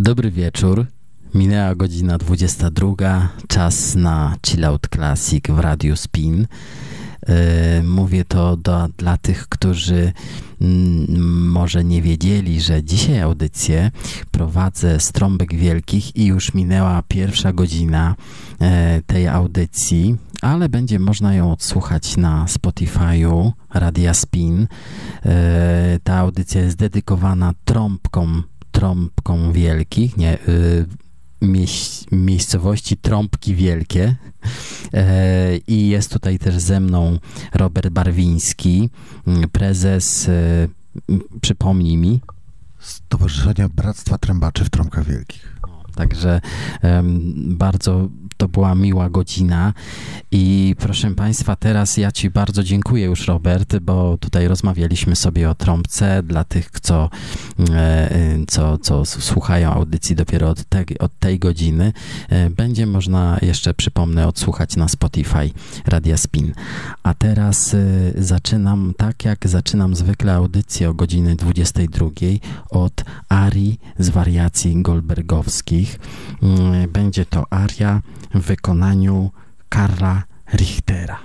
Dobry wieczór. Minęła godzina 22. Czas na Chillout Classic w Radiu Spin. E, mówię to do, dla tych, którzy mm, może nie wiedzieli, że dzisiaj audycję prowadzę z trąbek wielkich i już minęła pierwsza godzina e, tej audycji, ale będzie można ją odsłuchać na Spotify'u Radia Spin. E, ta audycja jest dedykowana trąbkom trąbką wielkich, nie, y, mieś, miejscowości Trąbki Wielkie e, i jest tutaj też ze mną Robert Barwiński, mm, prezes, e, przypomnij mi. Stowarzyszenia Bractwa Trębaczy w Trąbkach Wielkich. Także bardzo to była miła godzina i proszę Państwa, teraz ja Ci bardzo dziękuję już Robert, bo tutaj rozmawialiśmy sobie o trąbce dla tych, co, e, co, co słuchają audycji dopiero od, te, od tej godziny. E, będzie można jeszcze, przypomnę, odsłuchać na Spotify Radia Spin. A teraz e, zaczynam tak, jak zaczynam zwykle audycję o godziny 22 od arii z wariacji goldbergowskich. Będzie to aria w wykonaniu Karla Richtera.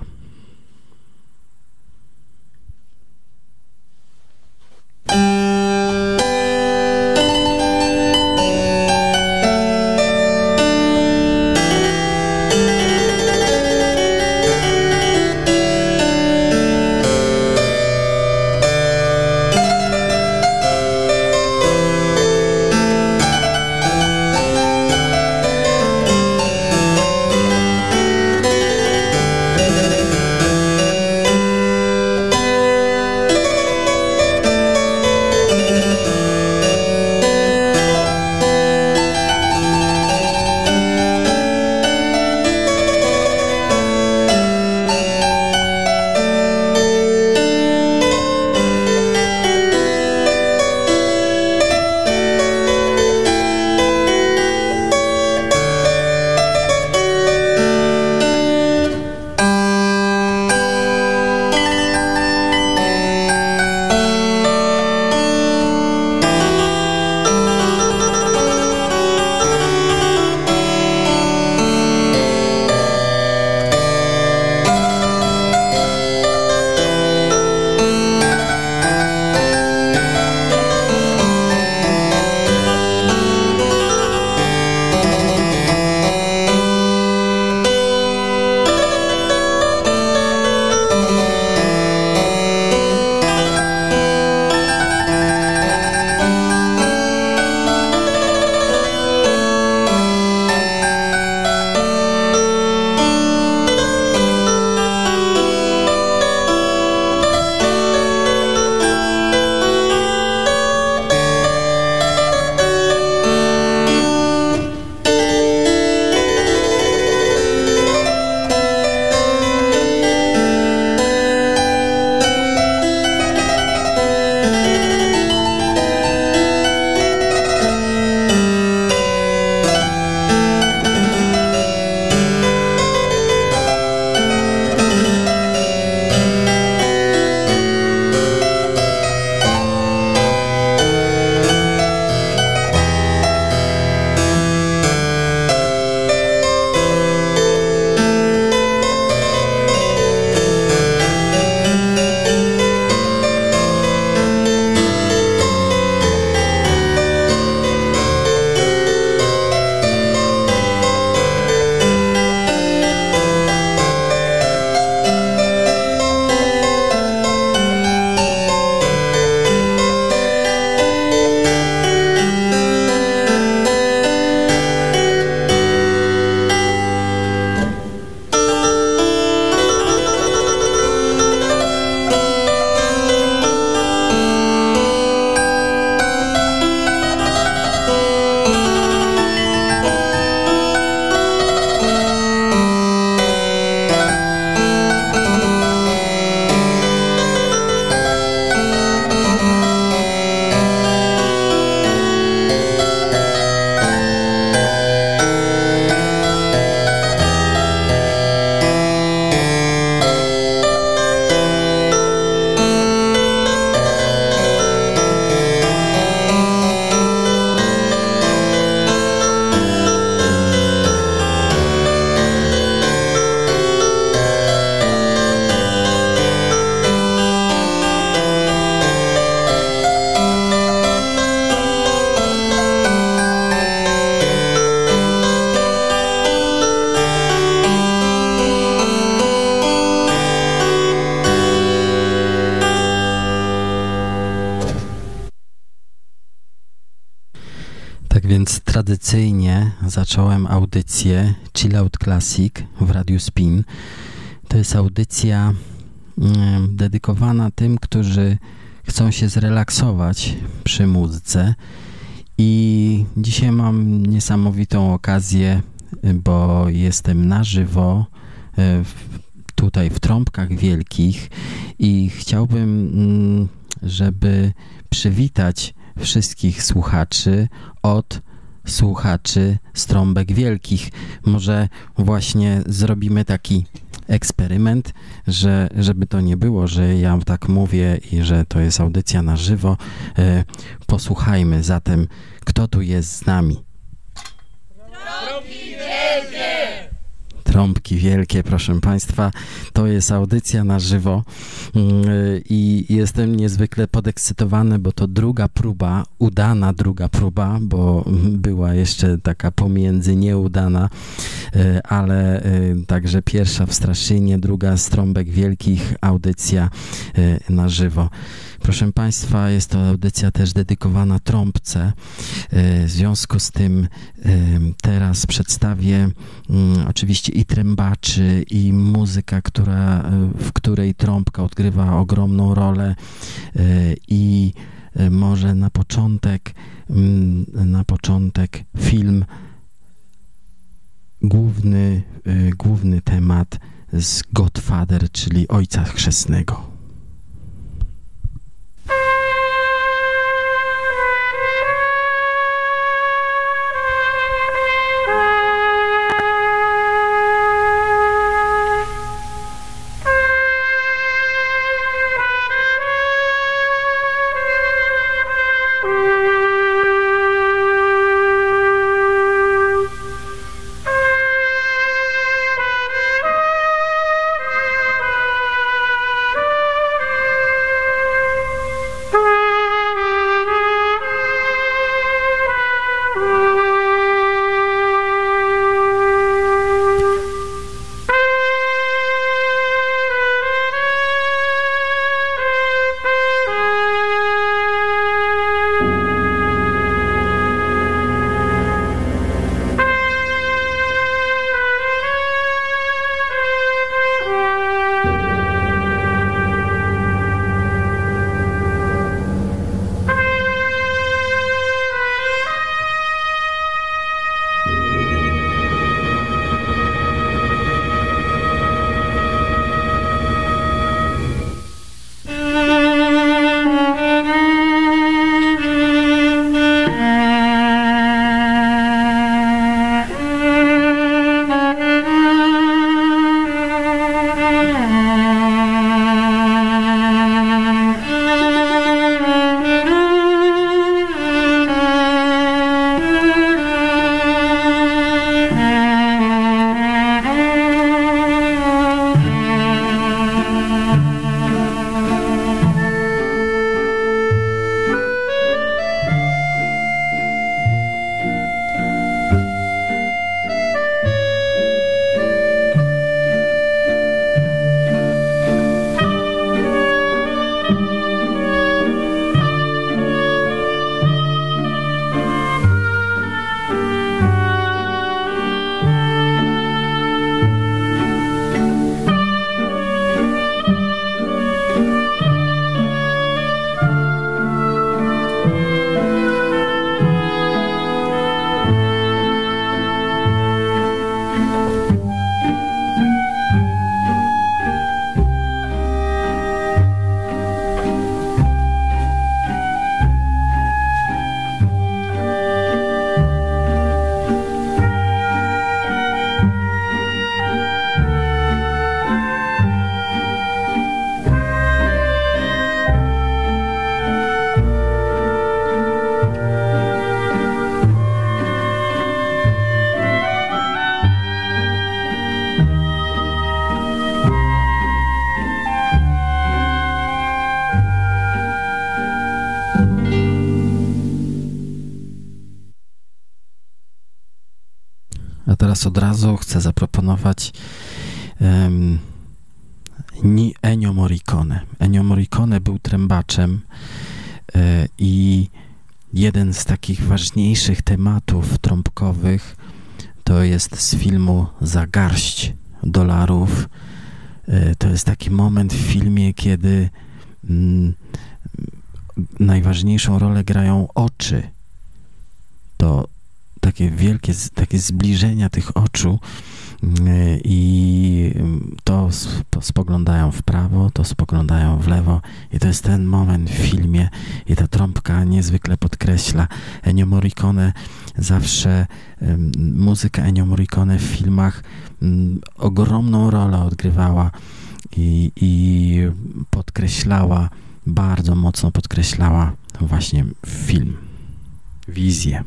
Zacząłem audycję Chill Out Classic w Radiu Spin. To jest audycja mm, dedykowana tym, którzy chcą się zrelaksować przy muzyce. I dzisiaj mam niesamowitą okazję, bo jestem na żywo e, tutaj w Trąbkach Wielkich i chciałbym, mm, żeby przywitać wszystkich słuchaczy od słuchaczy Strąbek Wielkich. Może właśnie zrobimy taki eksperyment, że żeby to nie było, że ja tak mówię i że to jest audycja na żywo. E, posłuchajmy zatem, kto tu jest z nami. trąbki wielkie, proszę Państwa. To jest audycja na żywo mm, i jestem niezwykle podekscytowany, bo to druga próba, udana druga próba, bo była jeszcze taka pomiędzy nieudana, e, ale e, także pierwsza w Straszynie, druga z trąbek wielkich, audycja na żywo. Proszę Państwa, jest to audycja też dedykowana trąbce. W związku z tym teraz przedstawię mm, oczywiście i trębaczy, i muzyka, która, w której trąbka odgrywa ogromną rolę i może na początek mm, na początek film główny, główny temat z Godfather, czyli Ojca Chrzestnego. Od razu chcę zaproponować um, Ennio Morricone. Ennio Morricone był trębaczem e, i jeden z takich ważniejszych tematów trąbkowych to jest z filmu Za garść dolarów. E, to jest taki moment w filmie, kiedy mm, najważniejszą rolę grają oczy. To takie wielkie, takie zbliżenia tych oczu i to spoglądają w prawo, to spoglądają w lewo i to jest ten moment w filmie i ta trąbka niezwykle podkreśla. Ennio Morricone zawsze, muzyka Ennio Morricone w filmach ogromną rolę odgrywała i, i podkreślała, bardzo mocno podkreślała właśnie film, wizję.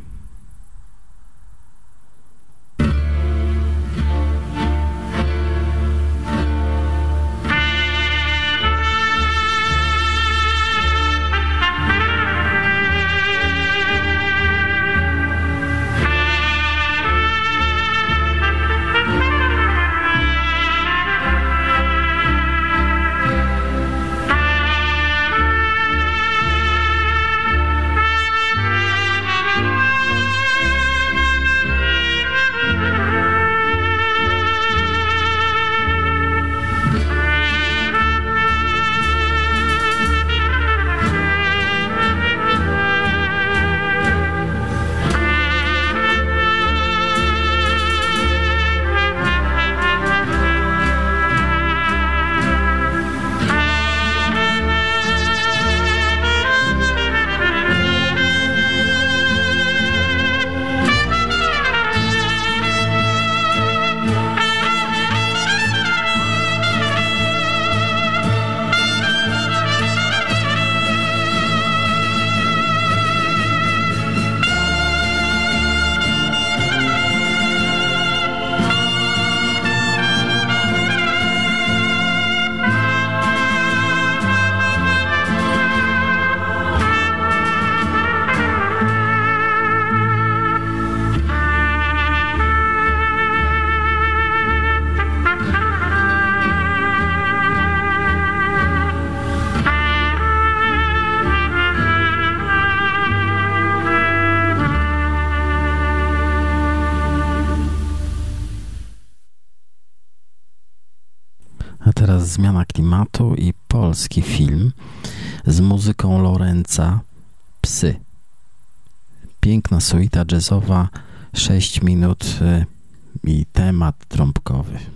Jazzowa, 6 minut y, i temat trąbkowy.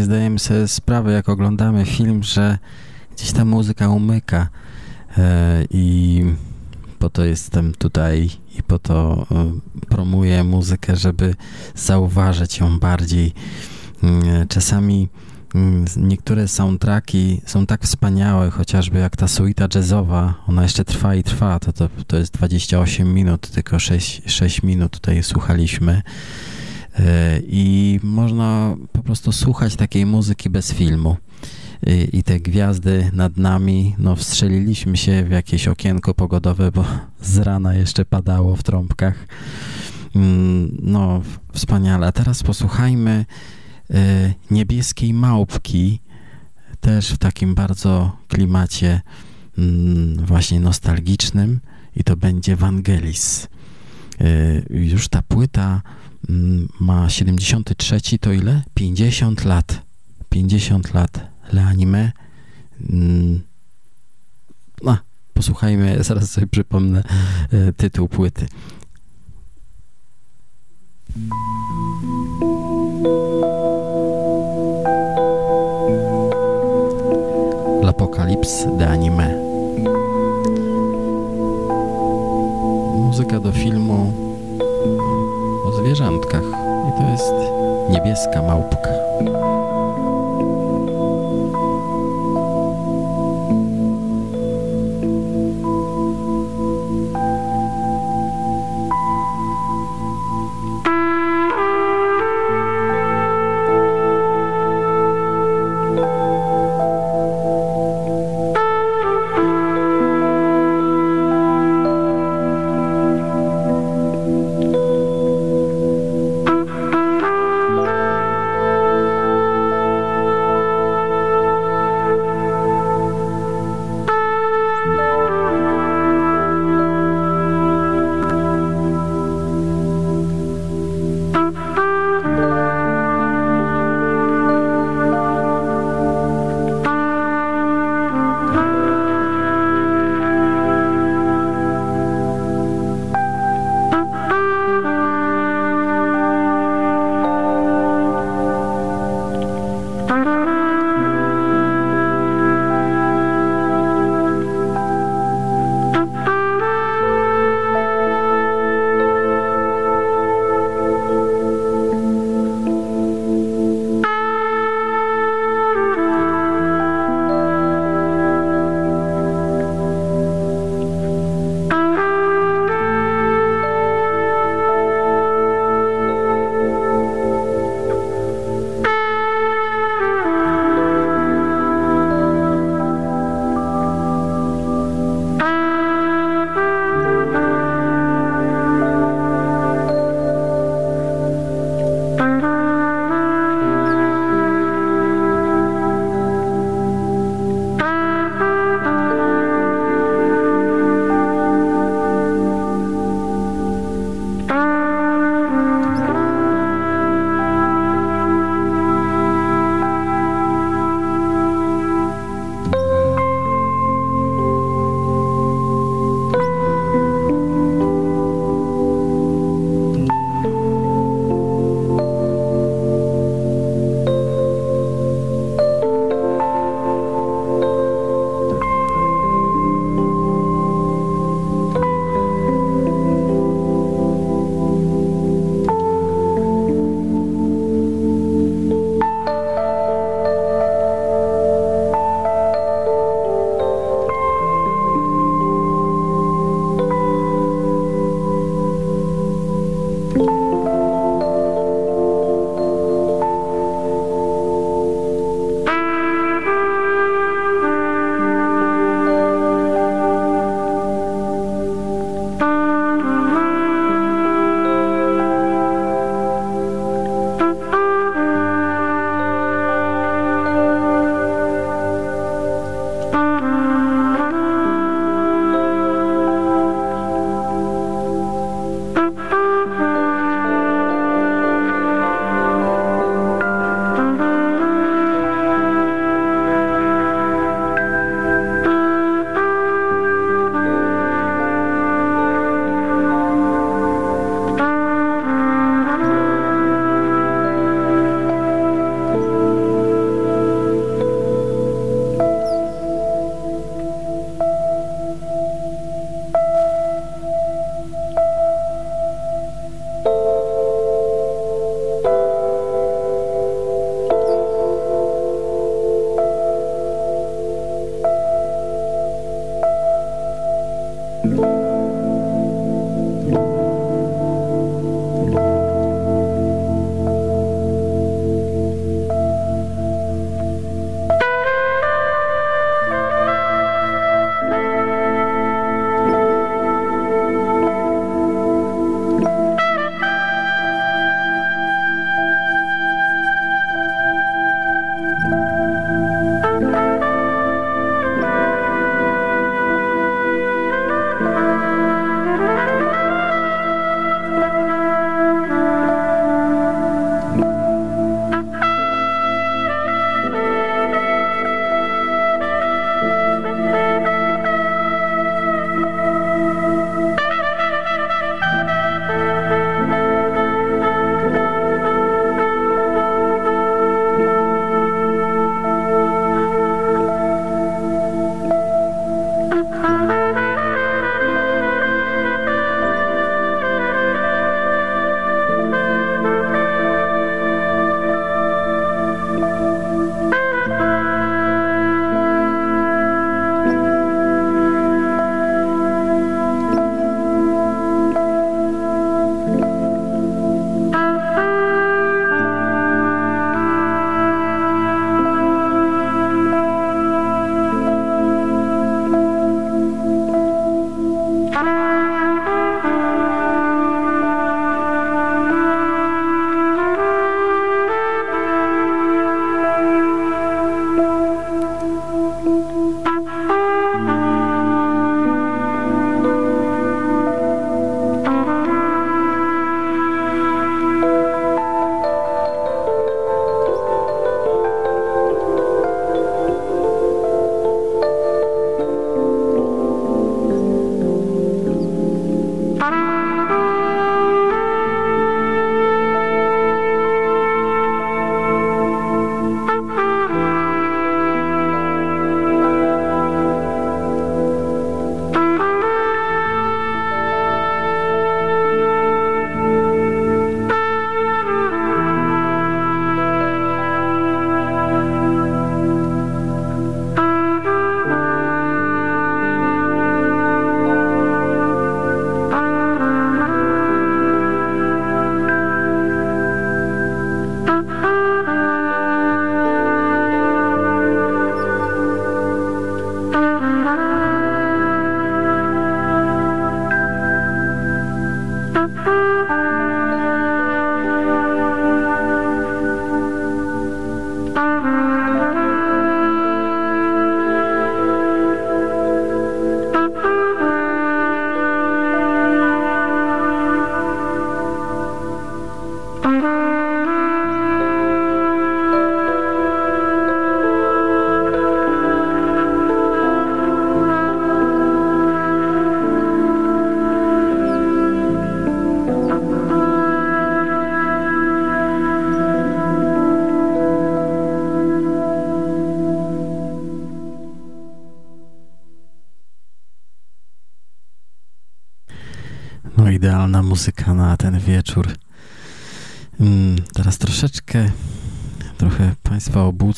Nie zdajemy sobie sprawy, jak oglądamy film, że gdzieś ta muzyka umyka e, i po to jestem tutaj i po to e, promuję muzykę, żeby zauważyć ją bardziej. Mm, czasami mm, niektóre soundtracki są tak wspaniałe, chociażby jak ta suita jazzowa, ona jeszcze trwa i trwa, to, to, to jest 28 minut, tylko 6, 6 minut tutaj słuchaliśmy. E, I można po prostu słuchać takiej muzyki bez filmu. I, I te gwiazdy nad nami, no wstrzeliliśmy się w jakieś okienko pogodowe, bo z rana jeszcze padało w trąbkach. Mm, no, wspaniale. A teraz posłuchajmy e, niebieskiej małpki, też w takim bardzo klimacie mm, właśnie nostalgicznym i to będzie Vangelis. E, już ta płyta ma 73, to ile? 50 lat. 50 lat Le Anime. No, posłuchajmy, zaraz sobie przypomnę e, tytuł płyty. L'Apocalypse de Anime. Muzyka do filmu zwierzątkach. I to jest niebieska małpka.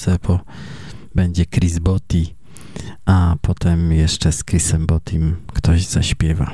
Obudzę, bo będzie Chris Botti, a potem jeszcze z Chrisem Bottim ktoś zaśpiewa.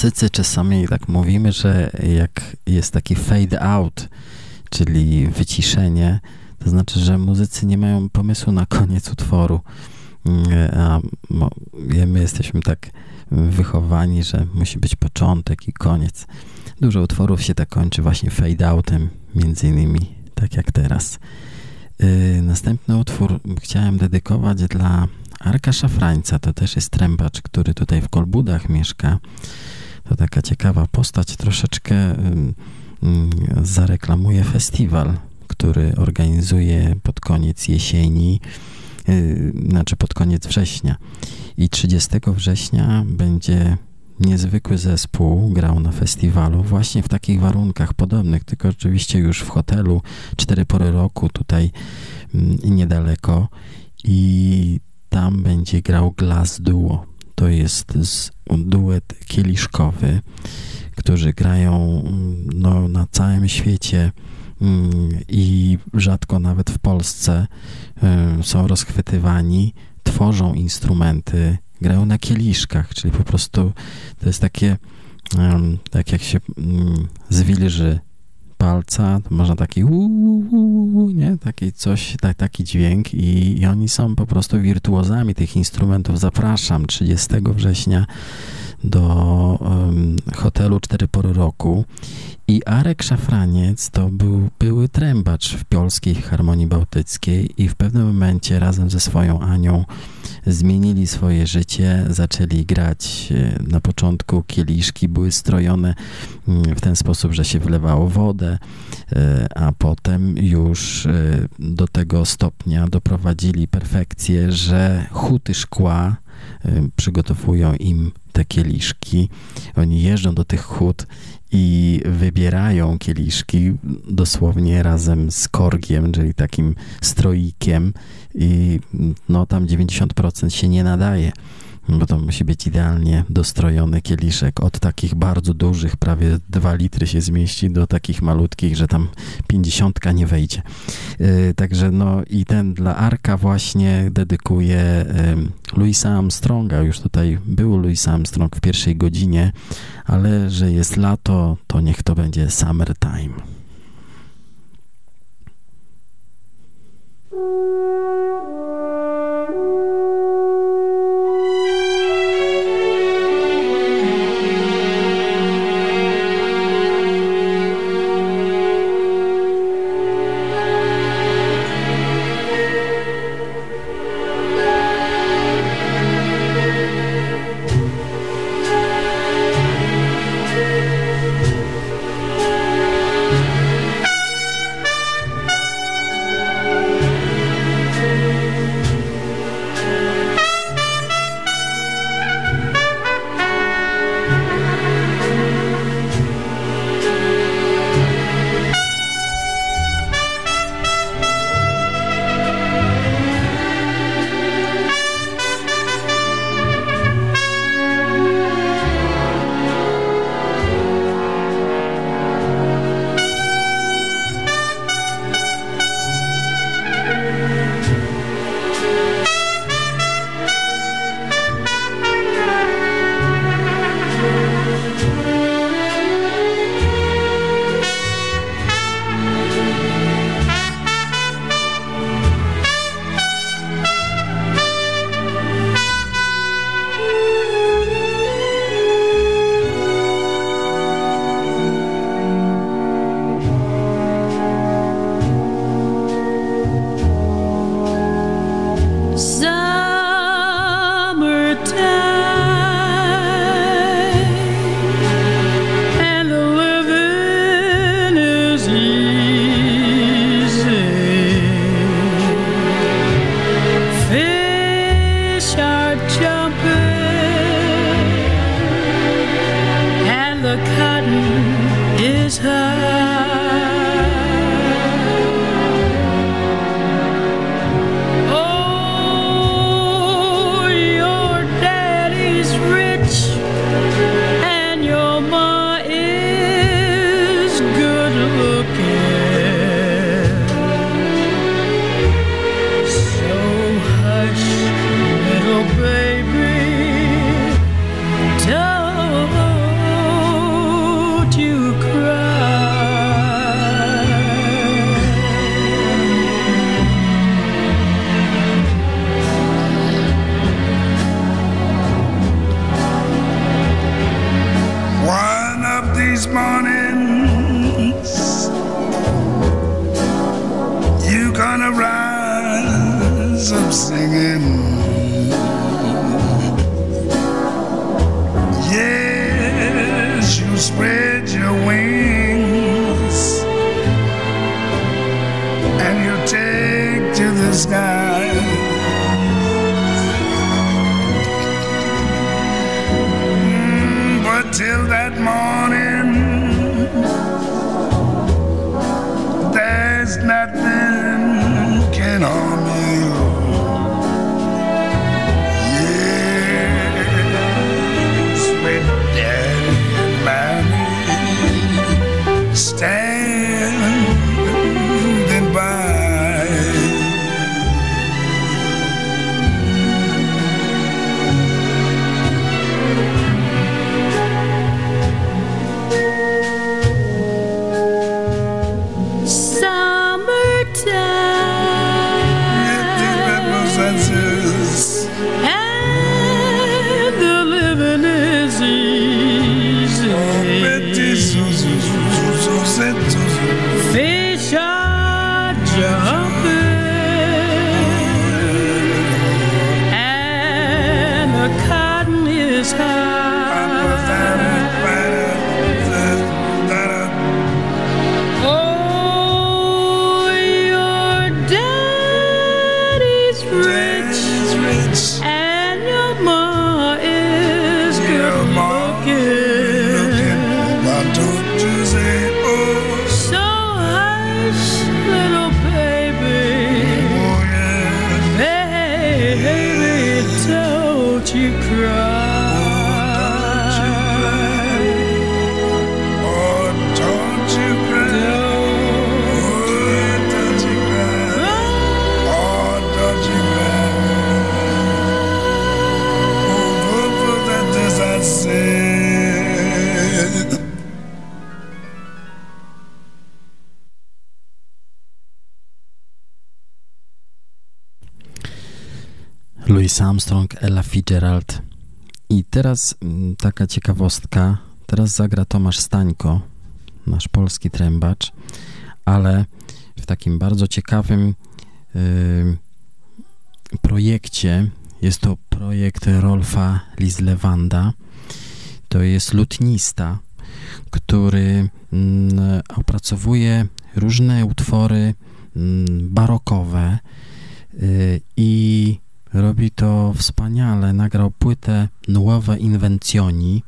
Klasycy czasami tak mówimy, że jak jest taki fade out, czyli wyciszenie, to znaczy, że muzycy nie mają pomysłu na koniec utworu. Mm, a my jesteśmy tak wychowani, że musi być początek i koniec. Dużo utworów się tak kończy właśnie fade outem, między innymi tak jak teraz. Y, następny utwór chciałem dedykować dla Arka Szafrańca. To też jest trębacz, który tutaj w Kolbudach mieszka. To taka ciekawa postać. Troszeczkę zareklamuje festiwal, który organizuje pod koniec jesieni, y, znaczy pod koniec września. I 30 września będzie niezwykły zespół grał na festiwalu właśnie w takich warunkach podobnych, tylko oczywiście już w hotelu, cztery pory roku tutaj niedaleko i tam będzie grał Glass Duo. To jest duet kieliszkowy, którzy grają no, na całym świecie mm, i rzadko nawet w Polsce y, są rozchwytywani, tworzą instrumenty, grają na kieliszkach, czyli po prostu to jest takie, tak jak się mm, zwilży palca, można taki uu, nie? Taki coś, tak, taki dźwięk i, i oni są po prostu wirtuozami tych instrumentów. Zapraszam 30 września do um, hotelu Cztery Pory Roku i Arek Szafraniec to był były trębacz w Polskiej Harmonii Bałtyckiej i w pewnym momencie razem ze swoją Anią zmienili swoje życie, zaczęli grać e, na początku kieliszki były strojone mm, w ten sposób, że się wlewało wodę, e, a potem już e, do tego stopnia doprowadzili perfekcję, że huty szkła przygotowują im te kieliszki. Oni jeżdżą do tych hut i wybierają kieliszki dosłownie razem z korgiem, czyli takim stroikiem i no tam 90% się nie nadaje bo to musi być idealnie dostrojony kieliszek od takich bardzo dużych, prawie 2 litry się zmieści, do takich malutkich, że tam 50 nie wejdzie. Yy, także no i ten dla Arka właśnie dedykuje yy, Louisa Armstronga. Już tutaj był Louis Armstrong w pierwszej godzinie, ale że jest lato, to niech to będzie summertime. Thank the Armstrong, Ella Fitzgerald. I teraz mm, taka ciekawostka. Teraz zagra Tomasz Stańko, nasz polski trębacz, ale w takim bardzo ciekawym y, projekcie. Jest to projekt Rolfa Lislewanda. To jest lutnista, który mm, opracowuje różne utwory mm, barokowe y, i robi to wspaniale. Nagrał płytę Nuove Invenzioni.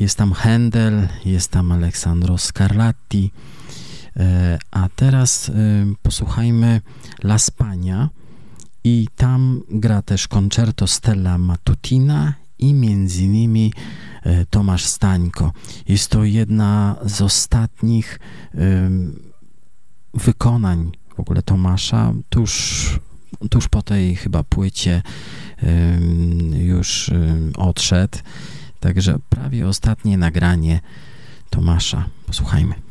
Jest tam Händel, jest tam Aleksandro Scarlatti. Y, a teraz y, posłuchajmy La Spagna i tam gra też koncerto Stella Matutina i między innymi e, Tomasz Stańko. Jest to jedna z ostatnich wykonań w ogóle Tomasza, tuż, tuż po tej chyba płycie już odszedł. Także prawie ostatnie nagranie Tomasza. Posłuchajmy.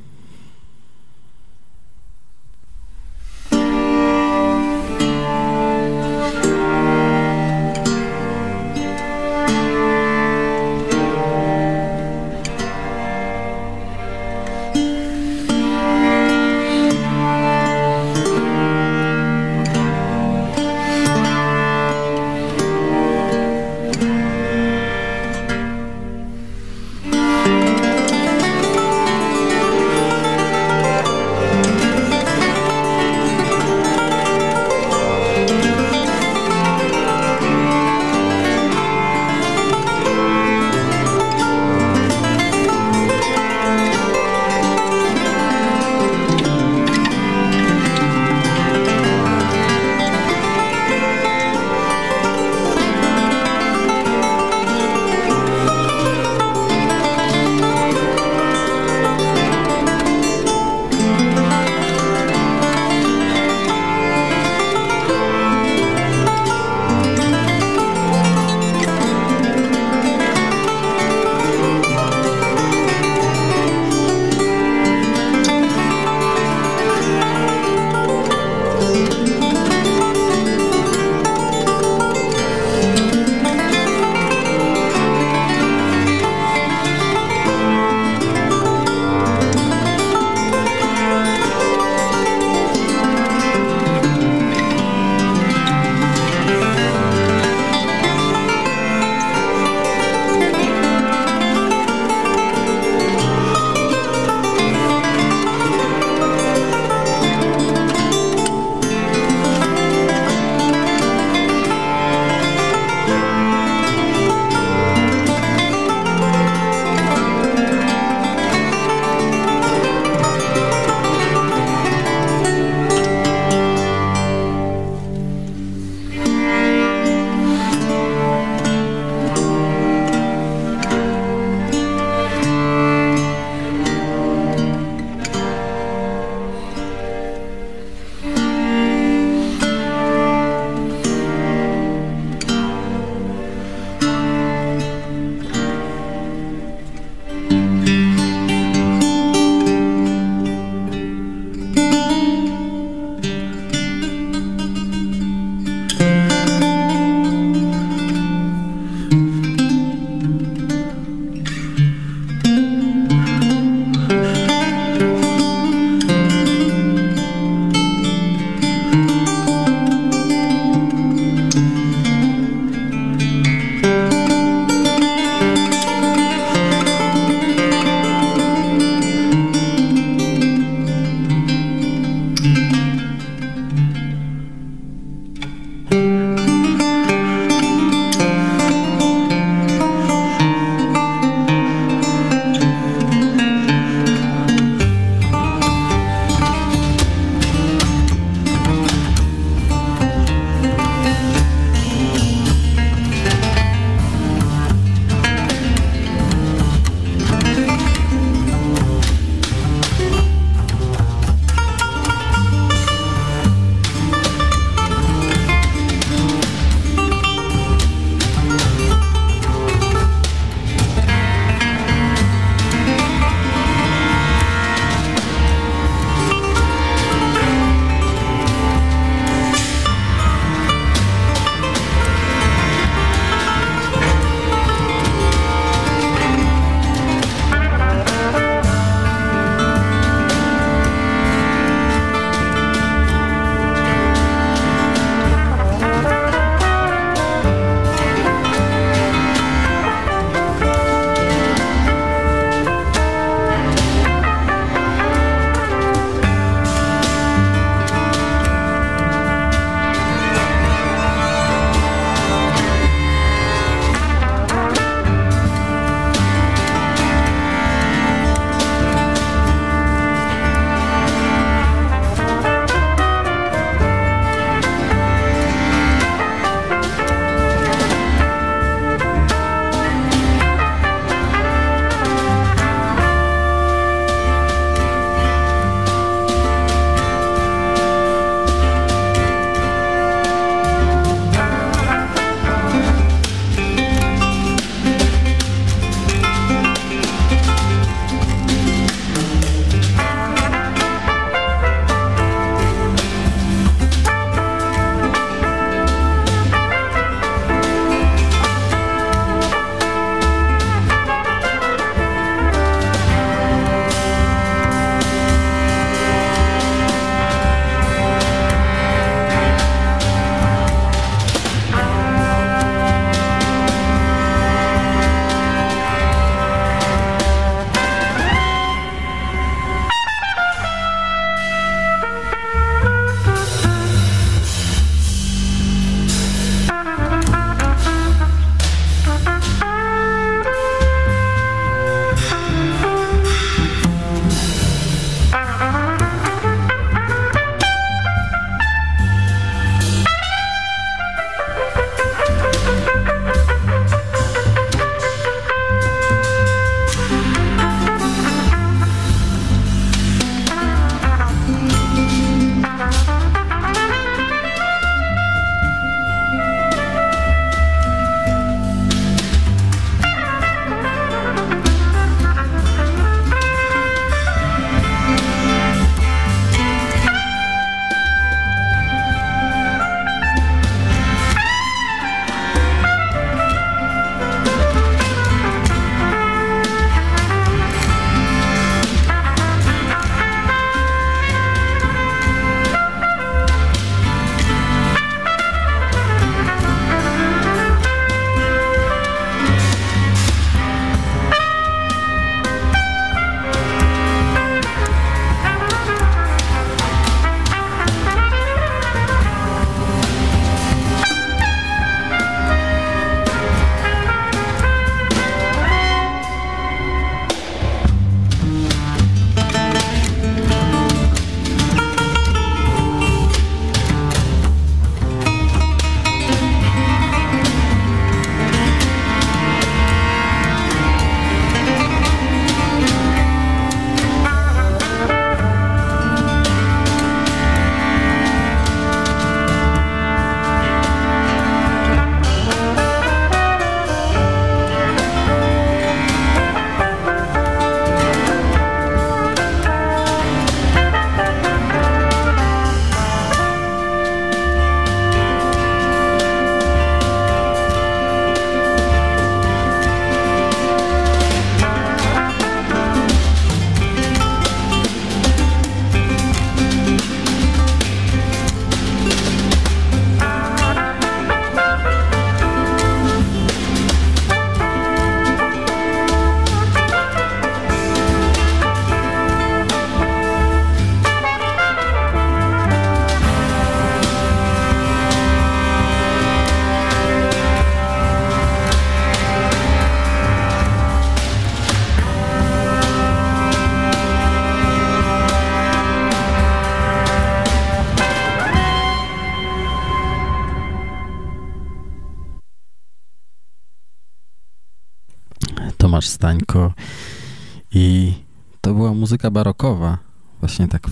Muzyka barokowa, właśnie tak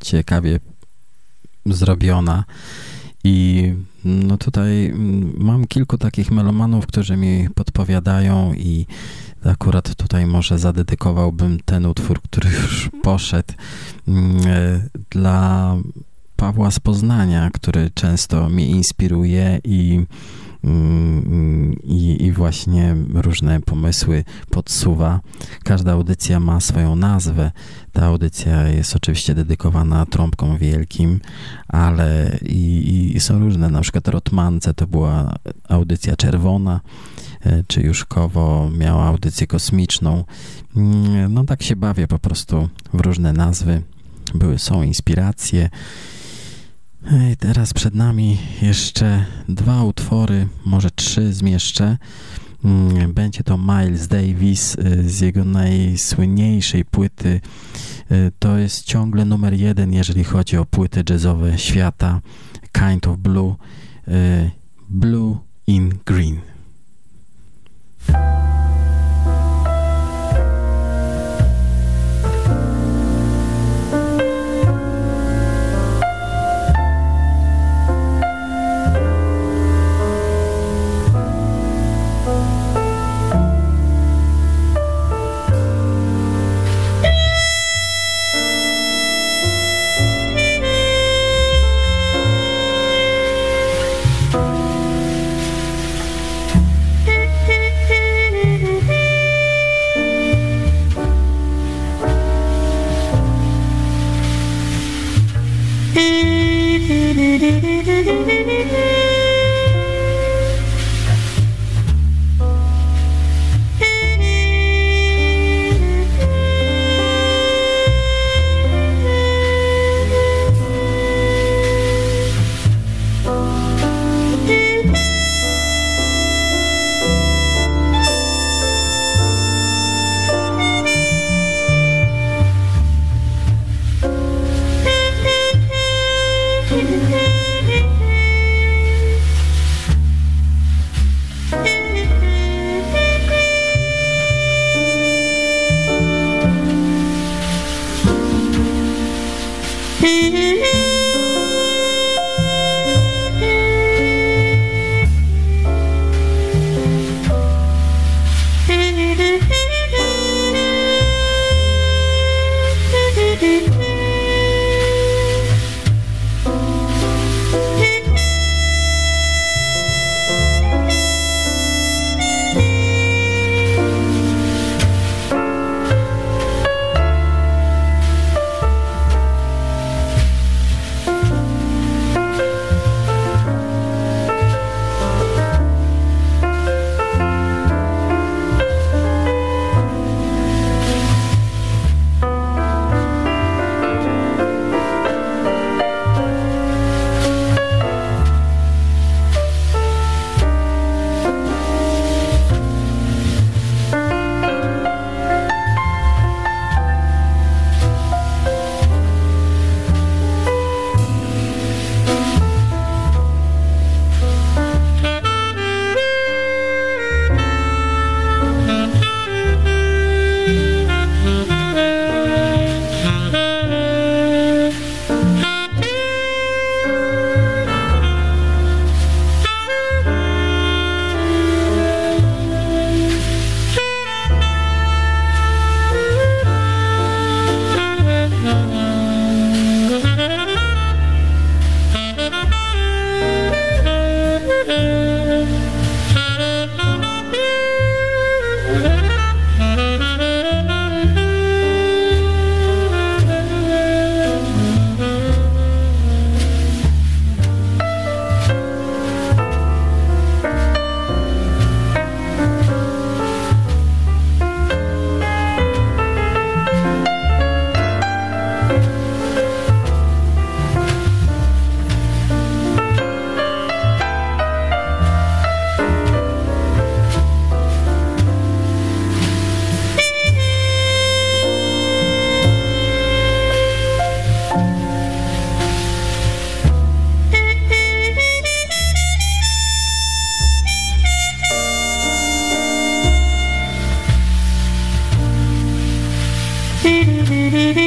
ciekawie zrobiona. I no tutaj mm, mam kilku takich melomanów, którzy mi podpowiadają i akurat tutaj może zadedykowałbym ten utwór, który już poszedł mm, e, dla Pawła z Poznania, który często mnie inspiruje i i, i właśnie różne pomysły podsuwa. Każda audycja ma swoją nazwę. Ta audycja jest oczywiście dedykowana trąbkom wielkim, ale i, i są różne, na przykład Rotmance to była audycja czerwona, e, czy Juszkowo miała audycję kosmiczną. Mm, no tak się bawię po prostu w różne nazwy. Były, są inspiracje. I teraz przed nami jeszcze dwa utwory, może trzy zmieszczę. Mm, będzie to Miles Davis y, z jego najsłynniejszej płyty. Y, to jest ciągle numer jeden, jeżeli chodzi o płyty jazzowe świata. Kind of Blue. Y, Blue in Green.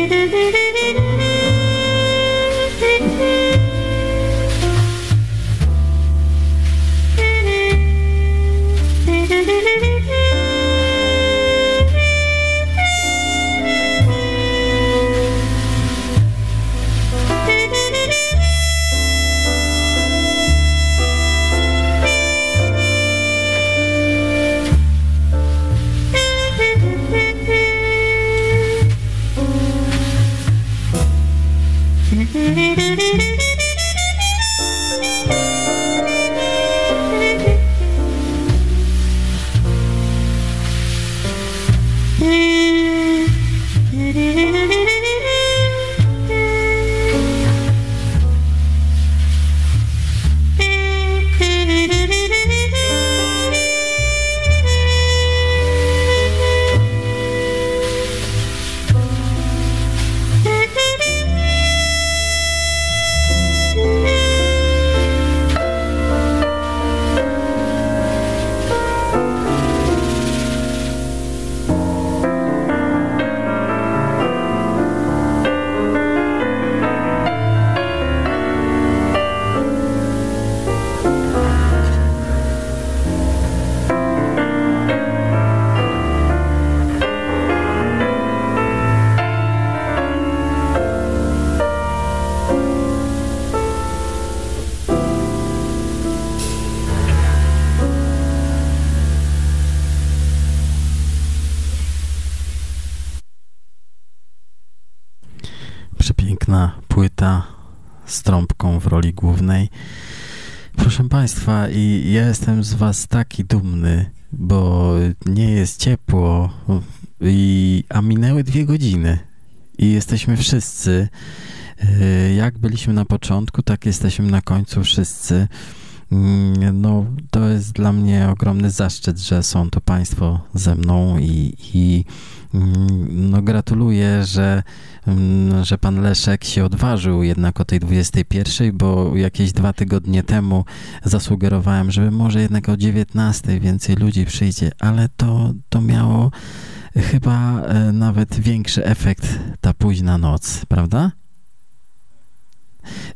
Mm-hmm. i ja jestem z Was taki dumny, bo nie jest ciepło, i, a minęły dwie godziny i jesteśmy wszyscy. E, jak byliśmy na początku, tak jesteśmy na końcu wszyscy. Mm, no, to jest dla mnie ogromny zaszczyt, że są to Państwo ze mną i, i no, gratuluję, że, mm, że Pan Leszek się odważył jednak o tej 21, bo jakieś dwa tygodnie temu zasugerowałem, żeby może jednak o 19 więcej ludzi przyjdzie, ale to, to miało chyba e, nawet większy efekt ta późna noc, prawda?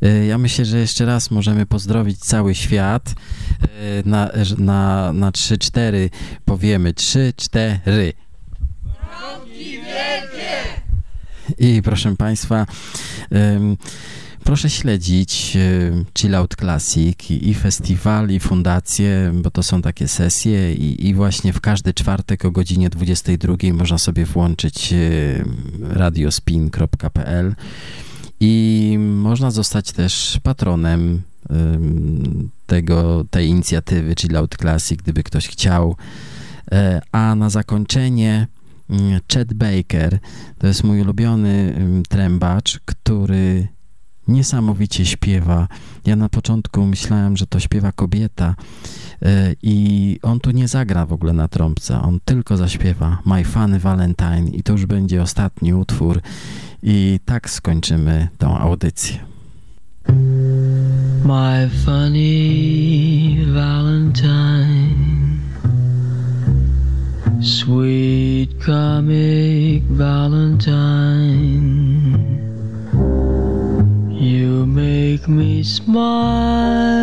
E, ja myślę, że jeszcze raz możemy pozdrowić cały świat. E, na, na, na 3-4 powiemy 3-4. I proszę Państwa, proszę śledzić Chill Out Classic i festiwal, i fundację, bo to są takie sesje i, i właśnie w każdy czwartek o godzinie 22 można sobie włączyć radiospin.pl i można zostać też patronem tego, tej inicjatywy Chill Out Classic, gdyby ktoś chciał. E, a na zakończenie Chet Baker, to jest mój ulubiony trębacz, który niesamowicie śpiewa. Ja na początku myślałem, że to śpiewa kobieta e, i on tu nie zagra w ogóle na trąbce, on tylko zaśpiewa My Funny Valentine i to już będzie ostatni utwór i tak skończymy tą audycję. My funny Valentine Sweet comic Valentine You make me smile